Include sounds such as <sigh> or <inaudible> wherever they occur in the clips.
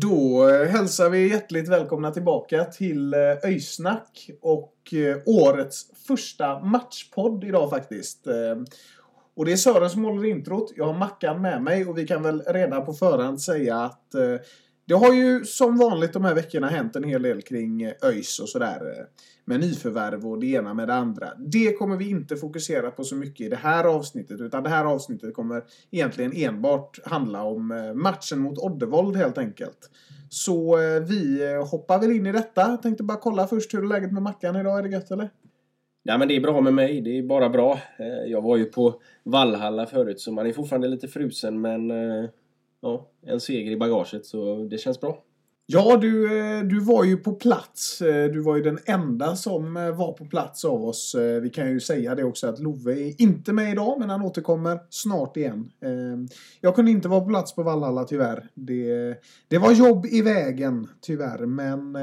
Då hälsar vi hjärtligt välkomna tillbaka till eh, Öysnack och eh, årets första matchpodd idag faktiskt. Eh, och det är Sören som håller introt. Jag har Mackan med mig och vi kan väl redan på förhand säga att det har ju som vanligt de här veckorna hänt en hel del kring eh, ÖIS och sådär. Eh, med nyförvärv och det ena med det andra. Det kommer vi inte fokusera på så mycket i det här avsnittet. Utan det här avsnittet kommer egentligen enbart handla om eh, matchen mot Oddevold helt enkelt. Så vi hoppar väl in i detta. Jag tänkte bara kolla först hur är läget med Mackan idag. Är det gött eller? Ja men det är bra med mig, det är bara bra. Jag var ju på Vallhalla förut så man är fortfarande lite frusen men ja, en seger i bagaget så det känns bra. Ja, du, eh, du var ju på plats. Eh, du var ju den enda som eh, var på plats av oss. Vi kan ju säga det också att Love är inte med idag, men han återkommer snart igen. Jag kunde inte vara på plats på Vallhalla tyvärr. Det, det var jobb i vägen tyvärr, men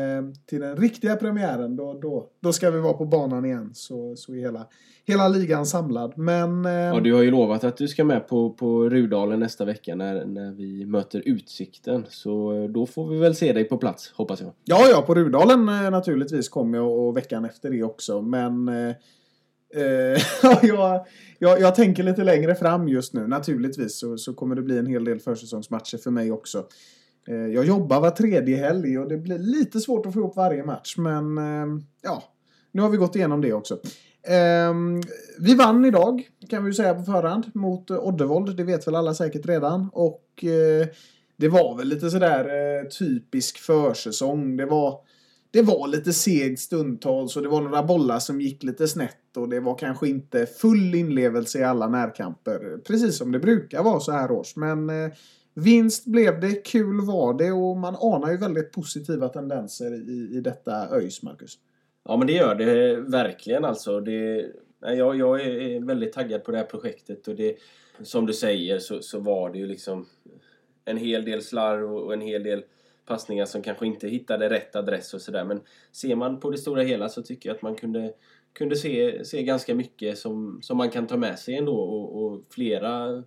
till den riktiga premiären då, då, då ska vi vara på banan igen. Så, så är hela, hela ligan samlad. Men... Ja, du har ju lovat att du ska med på, på Rudalen nästa vecka när, när vi möter Utsikten. Så då får vi väl se dig på plats, hoppas jag. Ja, ja, på Rudalen eh, naturligtvis kommer jag och veckan efter det också. Men eh, eh <laughs> jag, jag, jag tänker lite längre fram just nu. Naturligtvis så, så kommer det bli en hel del försäsongsmatcher för mig också. Eh, jag jobbar var tredje helg och det blir lite svårt att få ihop varje match. Men eh, ja, nu har vi gått igenom det också. Ehm, vi vann idag, kan vi ju säga på förhand, mot Oddevold. Det vet väl alla säkert redan. Och eh, det var väl lite sådär eh, typisk försäsong. Det var, det var lite segt stundtals och det var några bollar som gick lite snett och det var kanske inte full inlevelse i alla närkamper. Precis som det brukar vara så här års. Men eh, vinst blev det, kul var det och man anar ju väldigt positiva tendenser i, i detta ÖIS, Marcus. Ja men det gör det eh, verkligen alltså. Det, jag, jag är väldigt taggad på det här projektet och det, som du säger så, så var det ju liksom en hel del slarv och, en hel del passningar som kanske inte hittade rätt adress och sådär. Men ser man på det stora hela så tycker jag att man kunde, kunde se, se ganska mycket som, som man kan ta med sig ändå och, och flera,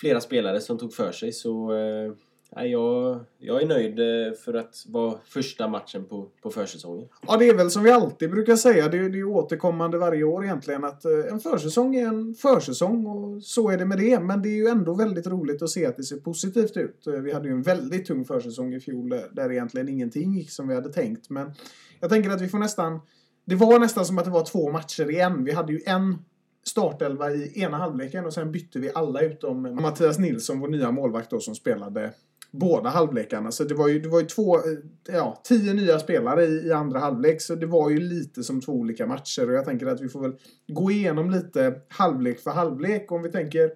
flera spelare som tog för sig. Så eh, nej, jag, jag är nöjd eh, för att vara första matchen på, på försäsongen. Ja, det är väl som vi alltid brukar säga. Det är det är återkommande varje år egentligen. Att eh, en försäsong är en försäsong och så är det med det. Men det är ju ändå väldigt roligt att se att det ser positivt ut. Eh, vi hade ju en väldigt tung försäsong i fjol där egentligen ingenting gick som vi hade tänkt. Men jag tänker att vi får nästan... Det var nästan som att det var två matcher i en. Vi hade ju en startelva i ena halvleken och sen bytte vi alla utom Mattias Nilsson, vår nya målvakt då, som spelade båda halvlekarna. Så det var ju, det var ju två, eh, ja, tio nya spelare i, i andra halvlek. Så det var ju lite som två olika matcher. Och jag tänker att vi får väl gå igenom lite halvlek för halvlek. Om vi tänker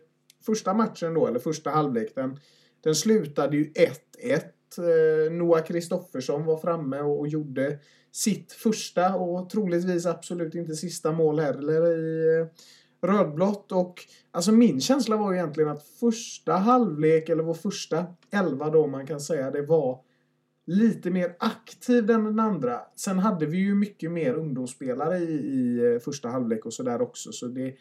första matchen då, eller första halvlek. Den, den slutade ju 1-1. Eh, Noah Kristoffersson var framme och, och gjorde sitt första och troligtvis absolut inte sista mål heller i eh, rödblått. Och alltså min känsla var egentligen att första halvlek, eller vår första elva då man kan säga, det var lite mer aktiv än den andra. Sen hade vi ju mycket mer ungdomsspelare i, i eh, första halvlek och sådär också. Så det,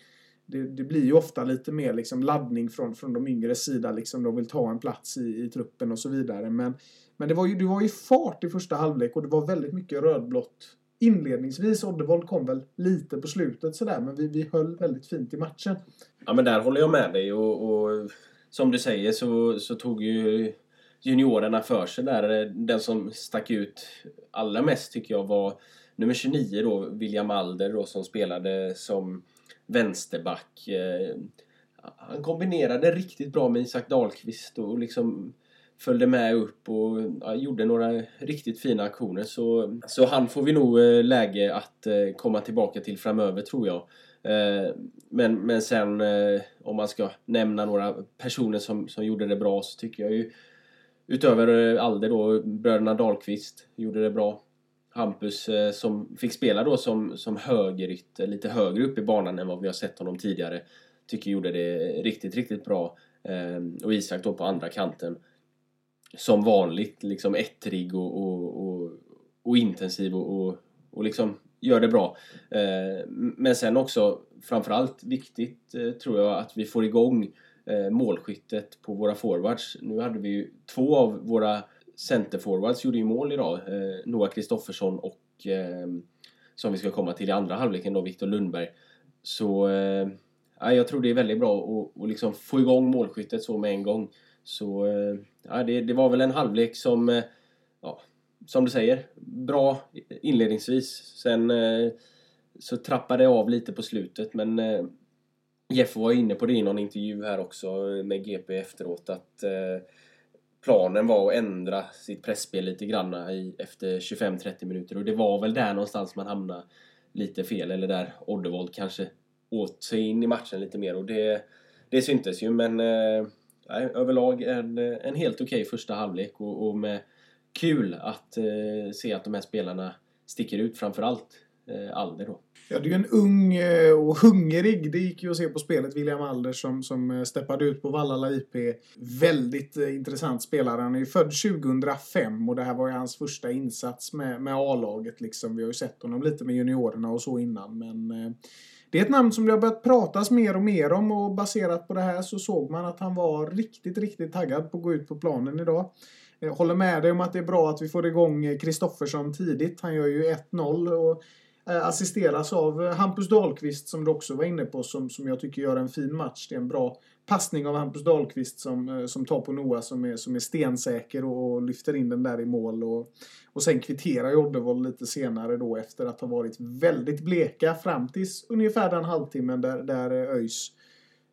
det, det blir ju ofta lite mer liksom laddning från, från de yngre sida. Liksom de vill ta en plats i, i truppen och så vidare. Men, men det, var ju, det var ju fart i första halvlek och det var väldigt mycket rödblått inledningsvis. Oddevold kom väl lite på slutet sådär. Men vi, vi höll väldigt fint i matchen. Ja men där håller jag med dig och, och som du säger så, så tog ju juniorerna för sig där. Den som stack ut allra mest tycker jag var nummer 29 då, William Alder då, som spelade som vänsterback. Eh, han kombinerade riktigt bra med Isak Dahlqvist och liksom följde med upp och ja, gjorde några riktigt fina aktioner. Så, så han får vi nog eh, läge att eh, komma tillbaka till framöver tror jag. Eh, men, men sen om man ska nämna några personer som, som gjorde det bra så tycker jag ju utöver Alde då, bröderna Dahlqvist gjorde det bra. Hampus som fick spela då som, som högerytter, lite högre upp i banan än vad vi har sett honom tidigare. Tycker gjorde det riktigt, riktigt bra. Och Isak då på andra kanten som vanligt liksom ettrig och, och, och, och intensiv och, och, och liksom gör det bra. Eh, men sen också framförallt viktigt eh, tror jag att vi får igång eh, målskyttet på våra forwards. Nu hade vi ju två av våra centerforwards gjorde ju mål idag. Eh, Noah Kristoffersson och eh, som vi ska komma till i andra halvleken då, Viktor Lundberg. Så eh, jag tror det är väldigt bra att, att liksom få igång målskyttet så med en gång. Så eh, ja, det, det var väl en halvlek som, eh, ja, som du säger, bra inledningsvis. Sen eh, så trappade det av lite på slutet men Jeff var inne på det i någon intervju här också med GP efteråt att planen var att ändra sitt pressspel lite grann i, efter 25-30 minuter och det var väl där någonstans man hamnade lite fel eller där Oddevold kanske åt sig in i matchen lite mer och det, det syntes ju men nej, överlag en, eh, en helt okej okay första halvlek och, och, med kul att eh, se att de här spelarna sticker ut framförallt eh, Alder då. Ja, det är ju en ung eh, och hungrig. Det gick ju att se på spelet. William Alder som, som eh, steppade ut på Vallala IP. Väldigt intressant spelare. Han är ju född 2005 och det här var ju hans första insats med, med A-laget. Liksom. Vi har ju sett honom lite med juniorerna och så innan. Men eh, det är ett namn som det har börjat pratas mer och mer om och baserat på det här så såg man att han var riktigt, riktigt taggad på att gå ut på planen idag. Jag håller med dig om att det är bra att vi får igång eh, Kristoffersson tidigt. Han gör ju 1-0 och Eh, assisteras av eh, Hampus Dahlqvist som du också var inne på som, som jag tycker gör en fin match. Det är en bra passning av Hampus Dahlqvist som, eh, som tar på Noah som är, som är stensäker och, och lyfter in den där i mål. Och, och sen kvitterar ju Oddevold lite senare då efter att ha varit väldigt bleka fram tills ungefär den halvtimmen där, där ÖIS eh,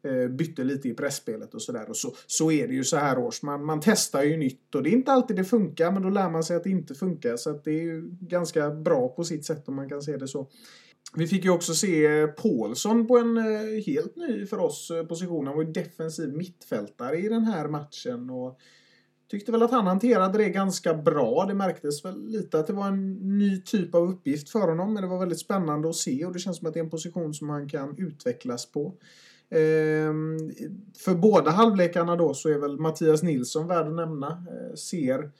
Eh, bytte lite i pressspelet och sådär. Så, så är det ju så här års. Man, man testar ju nytt och det är inte alltid det funkar men då lär man sig att det inte funkar. Så att det är ju ganska bra på sitt sätt om man kan se det så. Vi fick ju också se eh, Paulsson på en eh, helt ny för oss position. Han var ju defensiv mittfältare i den här matchen. Och tyckte väl att han hanterade det ganska bra. Det märktes väl lite att det var en ny typ av uppgift för honom. Men det var väldigt spännande att se och det känns som att det är en position som han kan utvecklas på. Ehm, för båda halvlekarna då så är väl Mattias Nilsson värd att nämna. Eh, ser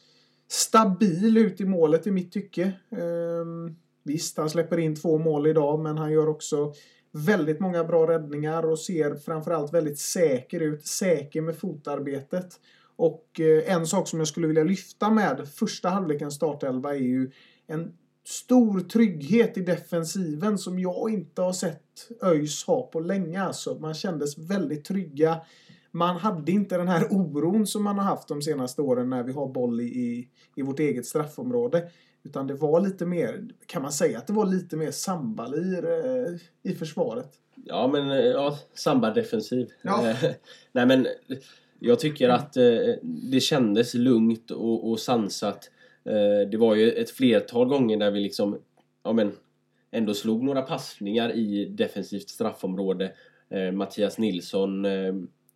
stabil ut i målet i mitt tycke. Ehm, visst, han släpper in två mål idag, men han gör också väldigt många bra räddningar och ser framförallt väldigt säker ut. Säker med fotarbetet. Och eh, en sak som jag skulle vilja lyfta med första halvlekens startelva är ju en stor trygghet i defensiven som jag inte har sett ÖIS ha på länge. Alltså, man kändes väldigt trygga. Man hade inte den här oron som man har haft de senaste åren när vi har boll i, i vårt eget straffområde. Utan det var lite mer, kan man säga att det var lite mer sambalir eh, i försvaret? Ja, men eh, ja, samba-defensiv. Ja. Eh, nej, men jag tycker att det kändes lugnt och, och sansat. Det var ju ett flertal gånger där vi liksom, ja men, ändå slog några passningar i defensivt straffområde. Mattias Nilsson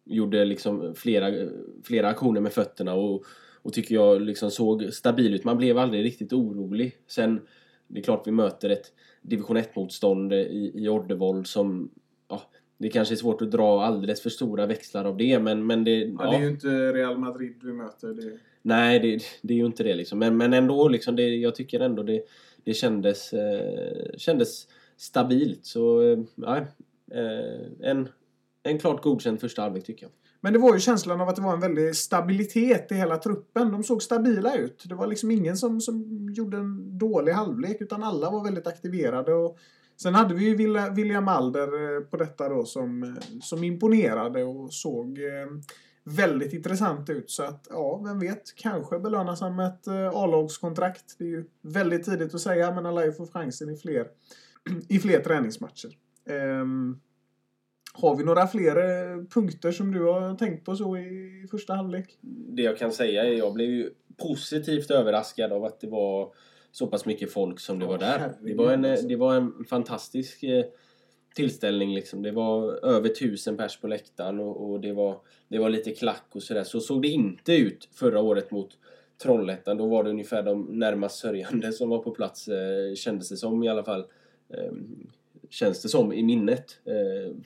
gjorde liksom flera, flera aktioner med fötterna och och tycker jag liksom såg stabil ut. Man blev aldrig riktigt orolig. Sen, det är klart vi möter ett division 1-motstånd i, i Oddevold som ja, det kanske är svårt att dra alldeles för stora växlar av det men, men det... Ja, det är ju inte Real Madrid vi möter. Det... Nej, det, det är ju inte det liksom. Men, men ändå, liksom, det, jag tycker ändå det, det kändes, eh, kändes stabilt. Så, eh, nej, eh, en, en klart godkänd första halvlek tycker jag. Men det var ju känslan av att det var en väldig stabilitet i hela truppen. De såg stabila ut. Det var liksom ingen som, som gjorde en dålig halvlek utan alla var väldigt aktiverade. Och sen hade vi ju William Alder eh, på detta då som, eh, som imponerade och såg eh, väldigt intressant ut. Så att, ja, vem vet, kanske belönas han med ett eh, A-lagskontrakt. Det är ju väldigt tidigt att säga, men han lär ju få chansen i fler, <clears throat> i fler träningsmatcher. Ehm, har vi några fler eh, punkter som du har tänkt på så i första halvlek? Det jag kan säga är att jag blev ju positivt överraskad av att det var så pass mycket folk som det var där. Det var en, alltså. det var en fantastisk eh, tillställning liksom. Det var över tusen pers på läktaren och, och det, var, det var lite klack och sådär. Så såg det inte ut förra året mot Trollhättan. Då var det ungefär de närmast sörjande som var på plats, eh, kändes det som i alla fall. Eh, känns det som i minnet. Eh,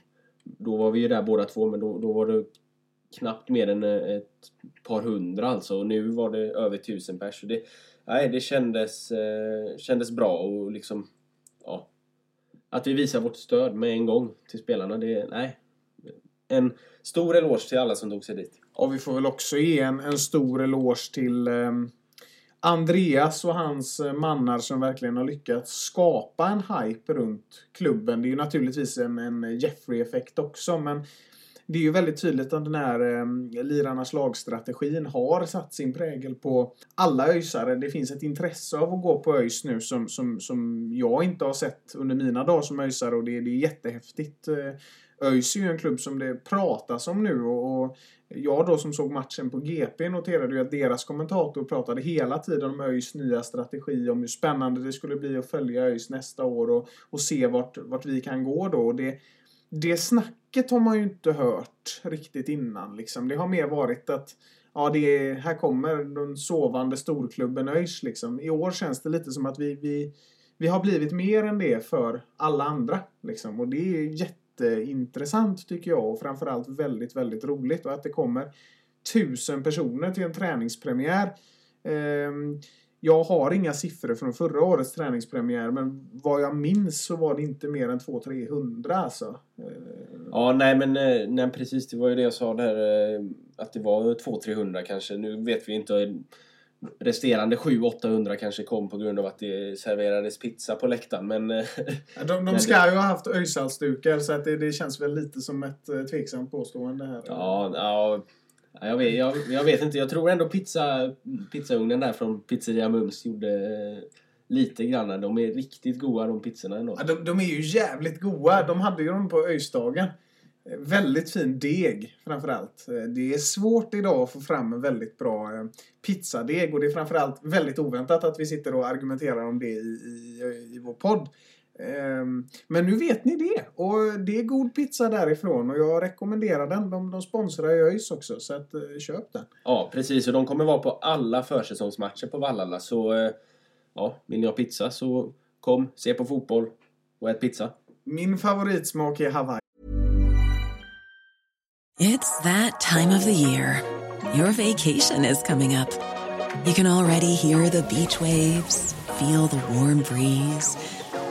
då var vi ju där båda två, men då, då var det knappt mer än eh, ett par hundra alltså. Och nu var det över tusen pers. Så det, nej, det kändes, eh, kändes bra och liksom, ja. Att vi visar vårt stöd med en gång till spelarna, det, nej. En stor eloge till alla som tog sig dit. Och vi får väl också ge en, en stor eloge till eh, Andreas och hans eh, mannar som verkligen har lyckats skapa en hype runt klubben. Det är ju naturligtvis en, en Jeffrey-effekt också, men det är ju väldigt tydligt att den här eh, lirarnas lagstrategin har satt sin prägel på alla öjsare. Det finns ett intresse av att gå på ÖIS nu som, som, som jag inte har sett under mina dagar som öjsare och det, det är jättehäftigt. Eh, ÖIS är ju en klubb som det pratas om nu och, och jag då som såg matchen på GP noterade ju att deras kommentator pratade hela tiden om ÖIS nya strategi, om hur spännande det skulle bli att följa ÖIS nästa år och, och se vart, vart vi kan gå då. Och det, det snacket har man ju inte hört riktigt innan. Liksom. Det har mer varit att ja, det är, här kommer den sovande storklubben ÖIS. Liksom. I år känns det lite som att vi, vi, vi har blivit mer än det för alla andra. Liksom. Och det är jätteintressant tycker jag och framförallt väldigt, väldigt roligt. Och att det kommer tusen personer till en träningspremiär. Eh, jag har inga siffror från förra årets träningspremiär men vad jag minns så var det inte mer än 200-300 alltså. Ehm, Ja, nej men eh, nej, precis, det var ju det jag sa där eh, att det var 200-300 kanske. Nu vet vi inte. Resterande 700-800 kanske kom på grund av att det serverades pizza på läktaren. Men eh, De, de ska ju ha haft öjsalsdukar så att det, det känns väl lite som ett eh, tveksamt påstående här. ja, ja, jag, vet, jag, jag vet inte. Jag tror ändå pizza, pizzaugnen där från Pizzeria Mums gjorde eh, lite grann. De är riktigt goda de pizzorna ändå. Ja, de, de är ju jävligt goda. De hade ju dem på öjsdagen. Eh, väldigt fin deg framförallt. Eh, det är svårt idag att få fram en väldigt bra eh, pizzadeg och det är framförallt väldigt oväntat att vi sitter och argumenterar om det i, i, i vår podd. Ehm, Men nu vet ni det. Och det är god pizza därifrån och jag rekommenderar den. De, de sponsrar ju ÖIS också så att, eh, köp den. Ja, precis. Och de kommer vara på alla försäsongsmatcher på Vallala. Så eh, ja, vill ni ha pizza så kom, se på fotboll och ät pizza. Min favoritsmak är Hawaii. It's that time of the year. Your vacation is coming up. You can already hear the beach waves, feel the warm breeze,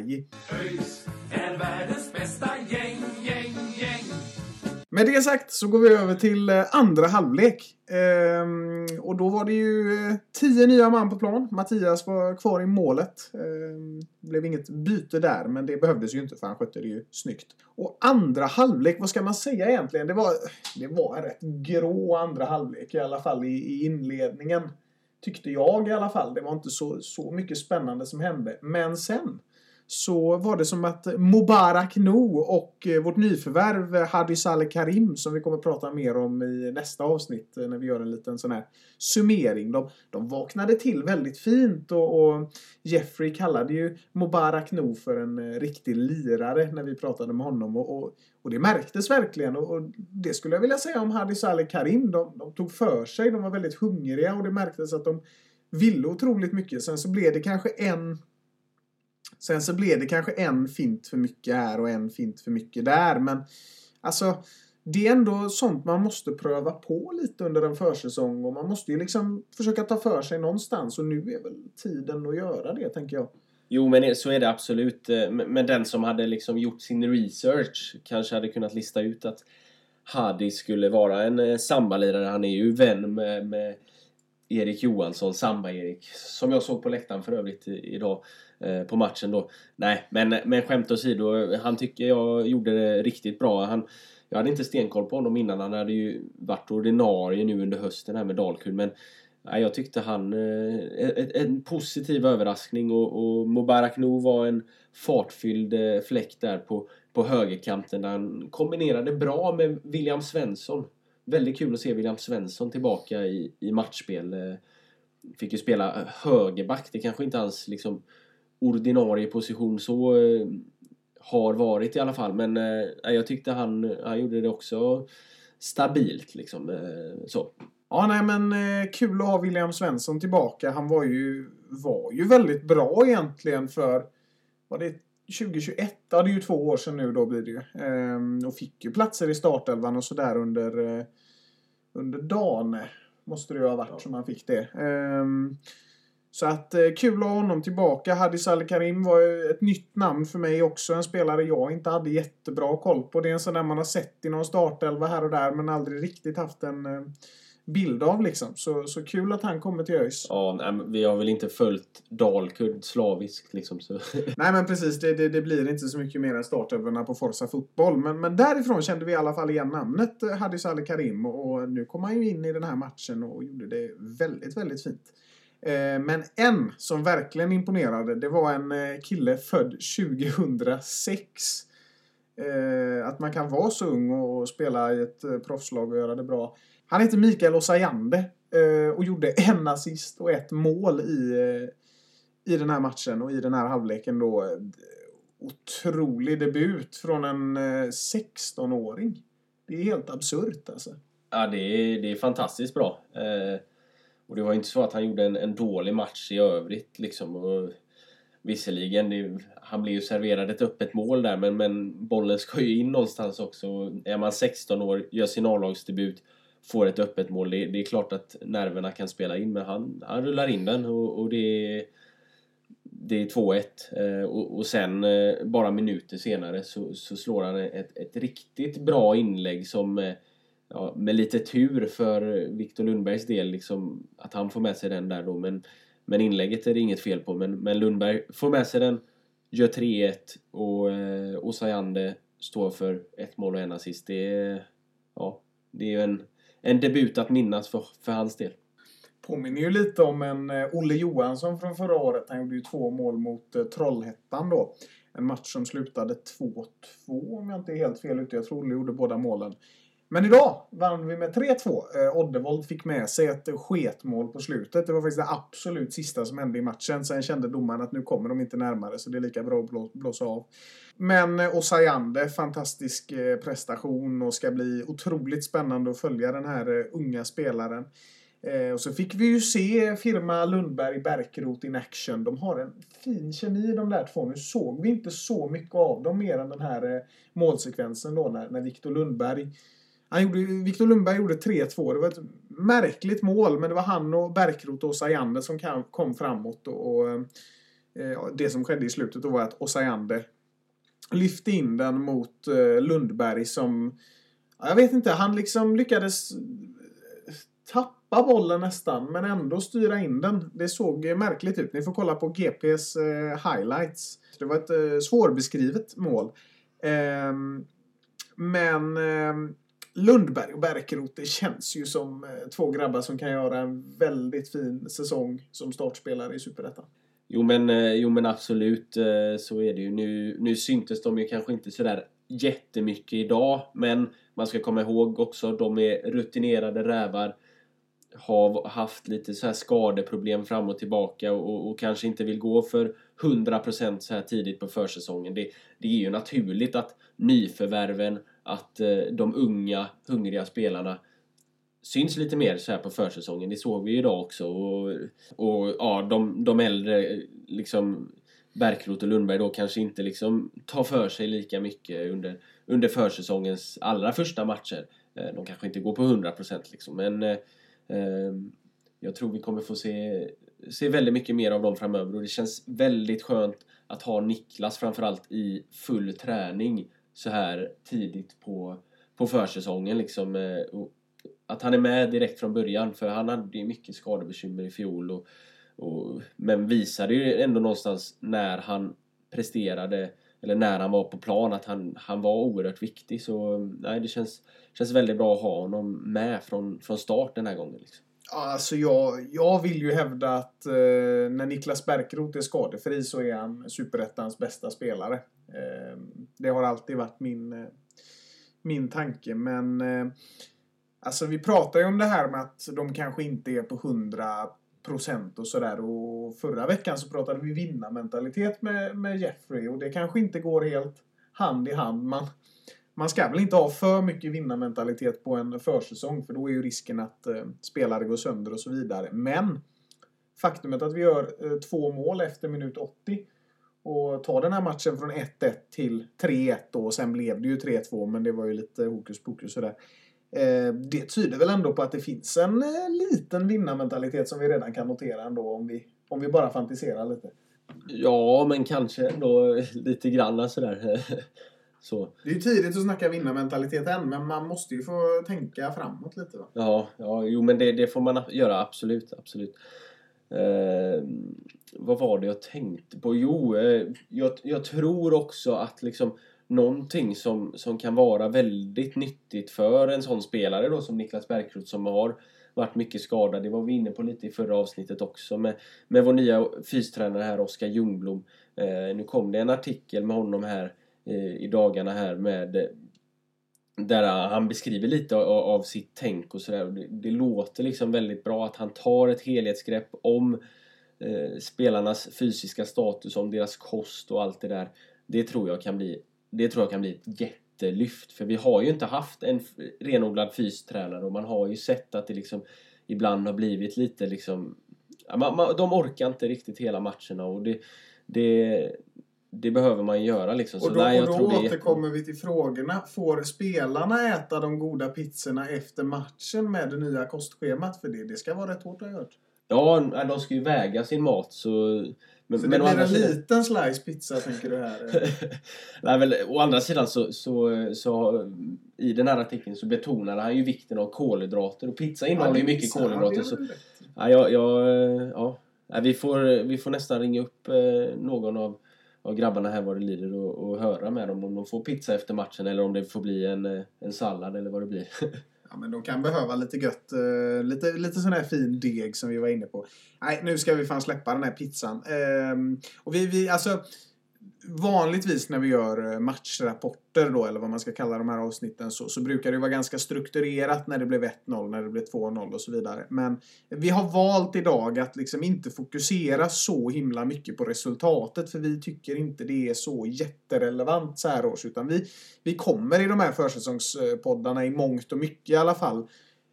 ÖIS är världens bästa gäng, gäng, gäng. Med det sagt så går vi över till eh, andra halvlek. Ehm, och då var det ju eh, tio nya man på plan. Mattias var kvar i målet. Ehm, det blev inget byte där, men det behövdes ju inte för han skötte det ju snyggt. Och andra halvlek, vad ska man säga egentligen? Det var, det var en rätt grå andra halvlek, i alla fall i, i inledningen. Tyckte jag i alla fall. Det var inte så, så mycket spännande som hände. Men sen så var det som att Mubarak No och eh, vårt nyförvärv eh, Hadi Saleh Karim som vi kommer att prata mer om i nästa avsnitt eh, när vi gör en liten sån här summering. De, de vaknade till väldigt fint och, och Jeffrey kallade ju Mubarak No för en riktig lirare när vi pratade med honom och, och, och det märktes verkligen och, och, det skulle jag vilja säga om Hadi Saleh Karim. De, de tog för sig, de var väldigt hungriga och det märktes att de ville otroligt mycket. Sen så blev det kanske en Sen så blev det kanske en fint för mycket här och en fint för mycket där. Men alltså, det är ändå sånt man måste pröva på lite under en försäsong. Och man måste ju liksom försöka ta för sig någonstans. Och nu är väl tiden att göra det, tänker jag. Jo, men så är det absolut. Eh, men den som hade liksom gjort sin research kanske hade kunnat lista ut att Hadi skulle vara en eh, sambalirare. Han är ju vän med, med Erik Johansson, Samba-Erik, som jag såg på läktaren för övrigt idag. Eh, på matchen då. Nej, men, men skämt åsido. Han tycker jag gjorde det riktigt bra. Han, jag hade inte stenkoll på honom innan. Han hade ju varit ordinarie nu under hösten här med Dalkurd. Men nej, jag tyckte han... Eh, en positiv överraskning och, och Mubarak Nu var en fartfylld eh, där på, på högerkanten. Där han kombinerade bra med William Svensson. Väldigt kul att se William Svensson tillbaka i, i matchspel. Eh, fick ju spela högerback. Det kanske inte alls liksom ordinarie position så eh, har varit i alla fall. Men eh, jag tyckte han, han gjorde det också stabilt liksom. Eh, så. Ja, nej men eh, kul att ha William Svensson tillbaka. Han var ju, var ju väldigt bra egentligen för, var det 2021? Ja, det är ju två år sedan nu då blir det ju. Ehm, och fick ju platser i startelvan och sådär under, eh, under dagen. Måste det ju ha varit ja. som han fick det. Ehm, så att eh, kul att ha honom tillbaka. Hadi Saleh Karim var ett nytt namn för mig också. En spelare jag inte hade jättebra koll på. Det är en sån där man har sett i någon startelva här och där men aldrig riktigt haft en eh, bild av liksom. Så, så kul att han kommer till ÖIS. Ja, nej, vi har väl inte följt Dalkurd slaviskt liksom. Så. <laughs> nej men precis, det, det, det, blir inte så mycket mer än startelvorna på Forza Fotboll. Men, men därifrån kände vi i alla fall igen namnet eh, Hadi Saleh Karim och, nu kom han ju in i den här matchen och gjorde det väldigt, väldigt fint. Eh, men en som verkligen imponerade, det var en eh, kille född 2006. Eh, att man kan vara så ung och spela i ett proffslag och göra det bra. Han heter Mikael Osayande eh, och gjorde en assist och ett mål i, eh, i den här matchen och i den här halvleken då. Otrolig debut från en eh, 16-åring. Det är helt absurt alltså. Ja, det är, det är fantastiskt bra. Och det var inte så att han gjorde en, en dålig match i övrigt liksom. Och visserligen, det, han blir ju serverad ett öppet mål där men, men bollen ska ju in någonstans också. Är man 16 år, gör sin A-lagsdebut, får ett öppet mål. Det, det, är klart att nerverna kan spela in men han, han rullar in den och, och det det är 2-1 eh, och, och sen eh, bara minuter senare så, så slår han ett, ett riktigt bra inlägg som eh, ja, med lite tur för Viktor Lundbergs del, liksom, att han får med sig den där då. Men, men inlägget är det inget fel på. Men, men Lundberg får med sig den, gör 3-1 och eh, står för ett mål och en assist. Det är, ja, det är en, en debut att minnas för, för hans del. Påminner ju lite om en eh, Olle Johansson från förra året. Han gjorde ju två mål mot eh, Trollhättan då. En match som slutade 2-2 om jag inte är helt fel ute. Jag tror Olle gjorde båda målen. Men idag vann vi med 3-2. Eh, Oddevold fick med sig ett sketmål på slutet. Det var faktiskt det absolut sista som hände i matchen. Sen kände domaren att nu kommer de inte närmare så det är lika bra att blå, blåsa av. Men eh, Osayande, fantastisk eh, prestation och ska bli otroligt spännande att följa den här eh, unga spelaren. Eh, och så fick vi ju se firma Lundberg Bärkroth in action. De har en fin kemi de där två. Nu såg vi inte så mycket av dem mer än den här eh, målsekvensen då när, när Viktor Lundberg han gjorde, Victor Lundberg gjorde 3-2. Det var ett märkligt mål, men det var han och Bärkroth och Osajande som kom framåt. Och, och eh, det som skedde i slutet då var att Osajande lyfte in den mot eh, Lundberg som... Jag vet inte, han liksom lyckades eh, tappa bollen nästan, men ändå styra in den. Det såg eh, märkligt ut. Ni får kolla på GPs eh, highlights. Det var ett eh, svårbeskrivet mål. Ehm, men ehm, Lundberg och Bärkeroth, det känns ju som eh, två grabbar som kan göra en väldigt fin säsong som startspelare i Superettan. Jo men, eh, jo men absolut eh, så är det ju. Nu, nu syntes de ju kanske inte sådär jättemycket idag. Men man ska komma ihåg också, de är rutinerade rävar. Har haft lite så här skadeproblem fram och tillbaka och, och kanske inte vill gå för 100% så här tidigt på försäsongen. Det, det är ju naturligt att nyförvärven, att eh, de unga, hungriga spelarna syns lite mer så här på försäsongen. Det såg vi ju idag också. Och, och ja, de, de äldre, liksom Bärkroth och Lundberg då kanske inte liksom tar för sig lika mycket under, under försäsongens allra första matcher. Eh, de kanske inte går på 100% liksom, men eh, eh, jag tror vi kommer få se, se väldigt mycket mer av dem framöver och det känns väldigt skönt att ha Niklas framförallt i full träning så här tidigt på, på försäsongen liksom. Eh, att han är med direkt från början för han hade ju mycket skadebekymmer i fjol och, och, men visade ju ändå någonstans när han presterade eller när han var på plan att han, han var oerhört viktig så nej det känns, känns väldigt bra att ha honom med från, från start den här gången. Liksom. Alltså jag, jag vill ju hävda att eh, när Niklas Bärkroth är skadefri så är han Superettans bästa spelare. Ehm, det har alltid varit min, eh, min tanke men eh, Alltså vi pratar ju om det här med att de kanske inte är på 100 procent och sådär. Och förra veckan så pratade vi vinnarmentalitet med, med Jeffrey och det kanske inte går helt hand i hand. Man, man ska väl inte ha för mycket vinnarmentalitet på en försäsong för då är ju risken att eh, spelare går sönder och så vidare. Men faktumet att vi gör eh, två mål efter minut 80 och tar den här matchen från 1-1 till 3-1 och sen blev det ju 3-2 men det var ju lite hokus pokus sådär. Eh, det tyder väl ändå på att det finns en eh, liten vinnarmentalitet som vi redan kan notera ändå om vi, om vi bara fantiserar lite. Ja, men kanske ändå lite grann sådär. <laughs> Så. Det är ju tidigt att snacka vinnarmentalitet än, men man måste ju få tänka framåt lite. Va? Ja, ja jo men det, det får man göra absolut. absolut. Eh, vad var det jag tänkte på? Jo, eh, jag, jag tror också att liksom någonting som, som kan vara väldigt nyttigt för en sån spelare då som Niklas Bärkroth som har varit mycket skadad. Det var vi inne på lite i förra avsnittet också med, med vår nya fystränare här Oskar Ljungblom. Eh, nu kom det en artikel med honom här eh, i dagarna här med där äh, han beskriver lite av, sitt tänk och sådär. Det, det låter liksom väldigt bra att han tar ett helhetsgrepp om eh, spelarnas fysiska status, om deras kost och allt det där. Det tror jag kan bli det tror jag kan bli ett jättelyft. För vi har ju inte haft en renodlad fystränare och man har ju sett att det liksom ibland har blivit lite liksom... Man, man, de orkar inte riktigt hela matcherna och det, det, det behöver man göra liksom. och då, nej, jag och då tror återkommer vi till frågorna. Får spelarna äta de goda pizzorna efter matchen med det nya kostschemat? För det, det ska vara rätt hårt har jag hört. Ja, de ska ju väga sin mat så men, så det blir en sidan... liten slice pizza tänker du här? <laughs> Nej, väl, å andra sidan så, så, så i den här artikeln så betonade han ju vikten av kolhydrater och pizza innehåller ju mycket kolhydrater. Så, ja, ja, ja, ja, vi, får, vi får nästan ringa upp eh, någon av, av grabbarna här vad det lider och, och höra med dem om de får pizza efter matchen eller om det får bli en, eh, en sallad eller vad det blir. <laughs> Ja, men de kan behöva lite gött, uh, lite, lite sån här fin deg som vi var inne på. Nej, nu ska vi fan släppa den här pizzan. Um, och vi, vi, alltså, vanligtvis när vi gör eh, matchrapporter då, eller vad man ska kalla de här avsnitten, så, så brukar det vara ganska strukturerat när det blev 1-0, när det blev 2-0 och så vidare. Men vi har valt idag att liksom inte fokusera så himla mycket på resultatet, för vi tycker inte det är så jätterelevant så här års, utan vi, vi kommer i de här försäsongspoddarna i mångt och mycket i alla fall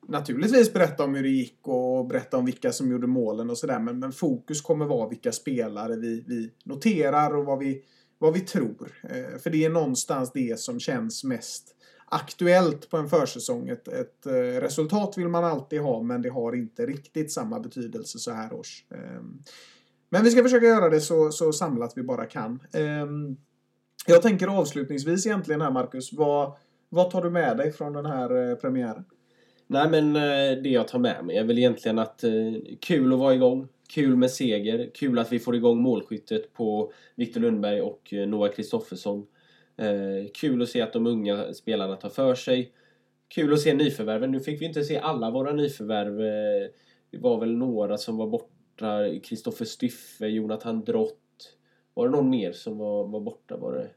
naturligtvis berätta om hur det gick och berätta om vilka som gjorde målen och sådär. Men, men fokus kommer vara vilka spelare vi, vi noterar och vad vi, vad vi tror. Eh, för det är någonstans det som känns mest aktuellt på en försäsong. Ett, ett eh, resultat vill man alltid ha men det har inte riktigt samma betydelse så här års. Eh, men vi ska försöka göra det så, så samlat vi bara kan. Eh, jag tänker avslutningsvis egentligen här Marcus, vad, vad tar du med dig från den här eh, premiären? Nej men eh, det jag tar med mig är väl egentligen att eh, kul att vara igång. Kul med seger. Kul att vi får igång målskyttet på Viktor Lundberg och eh, Noah Kristoffersson. Eh, kul att se att de unga spelarna tar för sig. Kul att se nyförvärven. Nu fick vi inte se alla våra nyförvärv. Eh, det var väl några som var borta borta. Kristoffer Styffe, Jonathan Drott. Var det någon mer som var, var borta? Var det?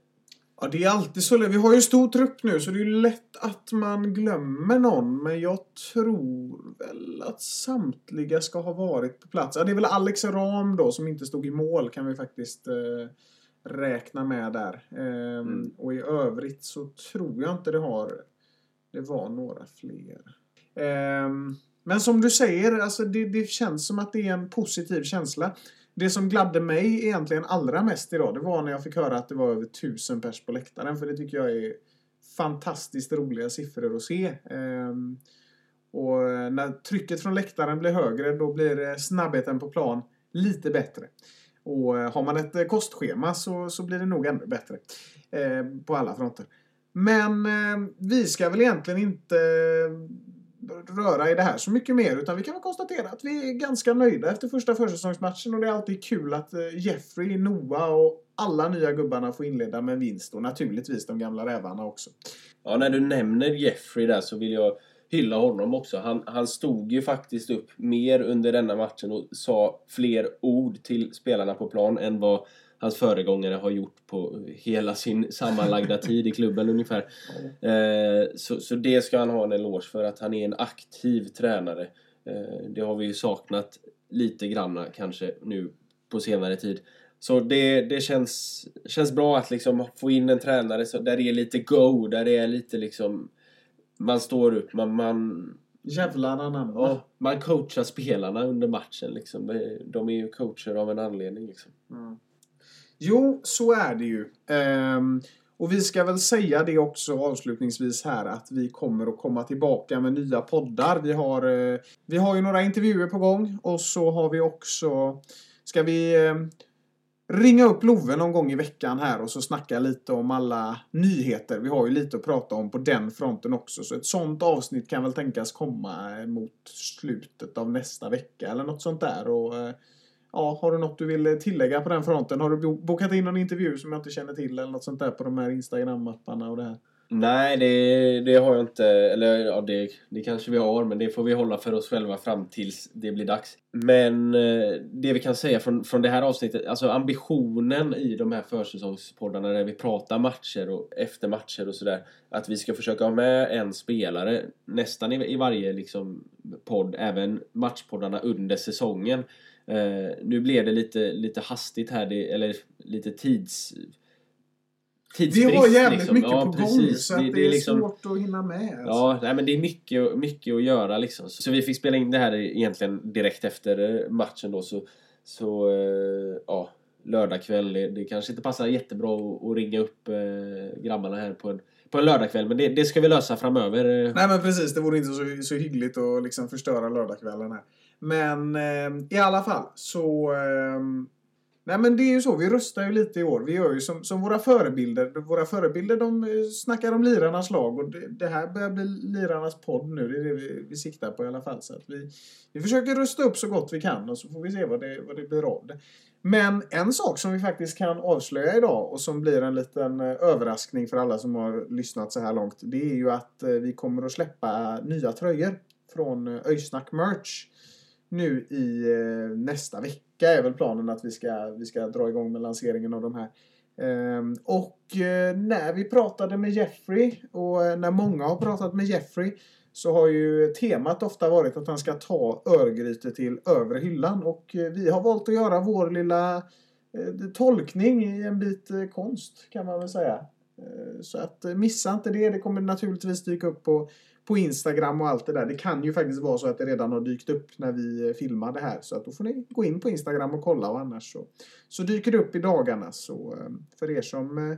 Ja, det är alltid så. Vi har ju stor trupp nu så det är ju lätt att man glömmer någon. Men jag tror väl att samtliga ska ha varit på plats. Ja, det är väl Alex Ram då som inte stod i mål kan vi faktiskt eh, räkna med där. Ehm, Mm. Och i övrigt så tror jag inte det har... Det var några fler. Ehm, men som du säger, alltså det, det känns som att det är en positiv känsla. Det som gladde mig egentligen allra mest idag, det var när jag fick höra att det var över tusen pers på läktaren. För det tycker jag är fantastiskt roliga siffror att se. Ehm, och när trycket från läktaren blir högre, då blir eh, snabbheten på plan lite bättre. Och eh, har man ett eh, kostschema så, så blir det nog ännu bättre. ehm, på alla fronter. Men eh, vi ska väl egentligen inte röra i det här så mycket mer utan vi kan väl konstatera att vi är ganska nöjda efter första försäsongsmatchen och det är alltid kul att eh, Jeffrey, Noah och alla nya gubbarna får inleda med en vinst och naturligtvis de gamla rävarna också. Ja, när du nämner Jeffrey där så vill jag hylla honom också. Han, han stod ju faktiskt upp mer under denna matchen och sa fler ord till spelarna på plan än vad hans föregångare har gjort på hela sin sammanlagda <laughs> tid i klubben ungefär. Eh, så, så det ska han ha en eloge för, att han är en aktiv tränare. Eh, det har vi ju saknat lite granna kanske nu på senare tid. Så det, det känns, känns bra att liksom få in en tränare så, där det är lite go, där det är lite liksom... Man står upp, man, man, Jävlar anamma. ja, man coachar spelarna under matchen. Liksom. De är ju coacher av en anledning. Liksom. Jo, så är det ju. Ehm, och vi ska väl säga det också avslutningsvis här att vi kommer att komma tillbaka med nya poddar. Vi har, eh, vi har ju några intervjuer på gång och så har vi också... Ska vi eh, ringa upp Love någon gång i veckan här och så snacka lite om alla nyheter. Vi har ju lite att prata om på den fronten också. Så ett sånt avsnitt kan väl tänkas komma mot slutet av nästa vecka eller något sånt där. Och, eh, Ja, har du något du vill tillägga på den fronten? Har du bokat in någon intervju som jag inte känner till eller något sånt där på de här Instagram-mapparna och det här? Nej, det, det har jag inte. Eller ja, det, det kanske vi har, men det får vi hålla för oss själva fram tills det blir dags. Men eh, det vi kan säga från, från det här avsnittet, alltså ambitionen i de här försäsongspoddarna där vi pratar matcher och efter matcher och sådär. Att vi ska försöka ha med en spelare nästan i, i varje liksom, podd, även matchpoddarna under säsongen. Eh, nu blev det lite, lite hastigt här, det, eller lite tids... Vi Tidsbrist, har jävligt liksom. mycket Ja, på gång precis. så att det, är liksom- svårt att hinna med. Alltså. Ja, nej, men det är mycket, mycket att göra liksom. Så vi fick spela in det här egentligen direkt efter eh, matchen då. Så, så eh, ja, lördagkväll. Det, det kanske inte passar jättebra att, att ringa upp eh, grabbarna här på en, på en lördagkväll. Men det, det ska vi lösa framöver. eh. Nej men precis, det vore inte så, så hyggligt att liksom förstöra lördagskvällen här. Men eh, i alla fall så... Eh, nej men det är ju så, vi röstar ju lite i år. Vi gör ju som, som våra förebilder. Våra förebilder de eh, snackar om lirarnas lag och det, det här börjar bli lirarnas podd nu. Det är det vi, vi siktar på i alla fall. Så att vi, vi försöker rösta upp så gott vi kan och så får vi se vad det, vad det blir av det. Men en sak som vi faktiskt kan avslöja idag och som blir en liten eh, överraskning för alla som har lyssnat så här långt. Det är ju att eh, vi kommer att släppa nya tröjor från Öysnack Merch. Nu i eh, nästa vecka är väl planen att vi ska, vi ska dra igång med lanseringen av de här. Ehm, och eh, när vi pratade med Jeffrey och eh, när många har pratat med Jeffrey så har ju temat ofta varit att han ska ta Örgryte till övre hyllan och eh, vi har valt att göra vår lilla tolkning i en bit konst kan man väl säga. Eh, så att eh, missa inte det. Det kommer naturligtvis dyka upp på, på Instagram och allt det där. Det kan ju faktiskt vara så att det redan har dykt upp när vi eh, filmar det här. Så att då får ni gå in på Instagram och kolla och annars så, så dyker det upp i dagarna. Så för er som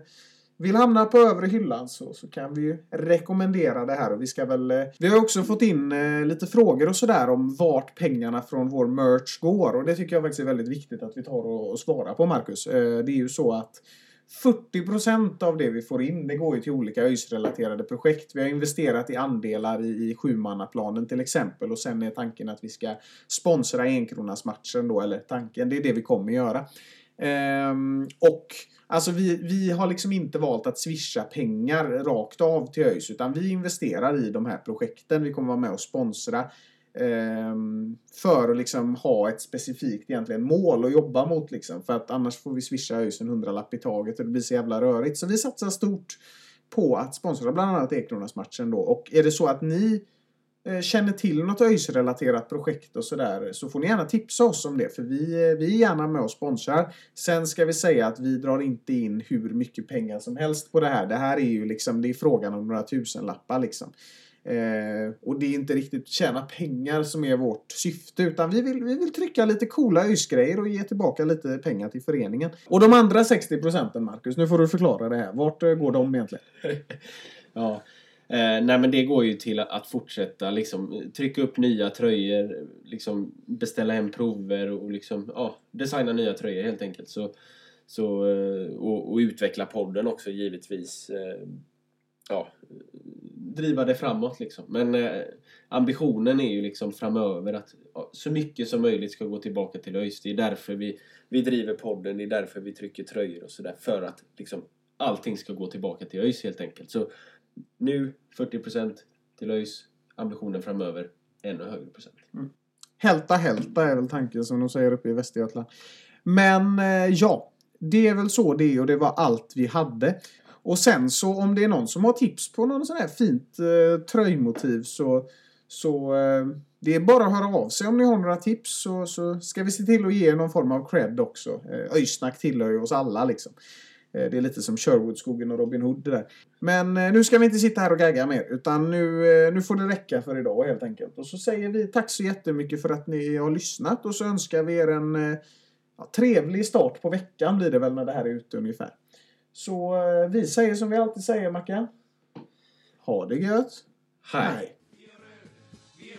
vill hamna på övre hyllan så, så kan vi ju rekommendera det här. Och vi ska väl... Vi har också fått in lite frågor och sådär om vart pengarna från vår merch går. Och det tycker jag faktiskt är väldigt viktigt att vi tar och, och svarar på, Marcus. Det är ju så att 40% av det vi får in, det går ju till olika ÖIS-relaterade projekt. Vi har investerat i andelar i, i sjumannaplanen till exempel och sen är tanken att vi ska sponsra enkronasmatchen då, eller tanken, det är det vi kommer göra. Ehm, och alltså vi, vi har liksom inte valt att swisha pengar rakt av till ÖIS utan vi investerar i de här projekten. Vi kommer vara med och sponsra Ehm, för att liksom ha ett specifikt egentligen mål att jobba mot. Liksom. För att annars får vi swisha ÖIS en hundralapp i taget och det blir så jävla rörigt. Så vi satsar stort på att sponsra bland annat Ekronasmatchen då. Och är det så att ni eh, känner till något ÖIS-relaterat projekt och sådär så får ni gärna tipsa oss om det för vi, eh, vi är gärna med och sponsrar. Sen ska vi säga att vi drar inte in hur mycket pengar som helst på det här. Det här är ju liksom, det är frågan om några tusenlappar liksom. Eh, och det är inte riktigt tjäna pengar som är vårt syfte utan vi vill, vi vill trycka lite coola ÖIS-grejer och ge tillbaka lite pengar till föreningen. Och de andra 60 procenten Marcus, nu får du förklara det här. Vart eh, går de egentligen? <laughs> Ja. Eh, nej men det går ju till att, att fortsätta liksom trycka upp nya tröjor, liksom beställa hem prover och liksom ja, designa nya tröjor helt enkelt. Så, så, eh, och, och utveckla podden också givetvis. Eh, ja, driva det framåt liksom. Men eh, ambitionen är ju liksom framöver att ja, så mycket som möjligt ska gå tillbaka till ÖIS. Det är därför vi, vi driver podden, det är därför vi trycker tröjor och sådär. För att liksom allting ska gå tillbaka till ÖIS helt enkelt. Så nu 40% till ÖIS, ambitionen framöver ännu högre procent. Mm. Hälta hälta är väl tanken som de säger uppe i Västergötland. Men eh, ja, det är väl så det är och det var allt vi hade. Och sen så om det är någon som har tips på någon sån här fint eh, tröjmotiv så, så eh, det är bara att höra av sig om ni har några tips så, så ska vi se till att ge någon form av cred också. Eh, Öysnack tillhör ju oss alla liksom. Eh, Det är lite som Sherwoodskogen och Robin Hood det där. Men eh, nu ska vi inte sitta här och gagga mer utan nu, eh, nu får det räcka för idag helt enkelt. Och så säger vi tack så jättemycket för att ni har lyssnat och så önskar vi er en eh, ja, trevlig start på veckan blir det väl när det här är ute ungefär. Så eh, vi säger som vi alltid säger Mackan. Ha det gött. Hej! Vi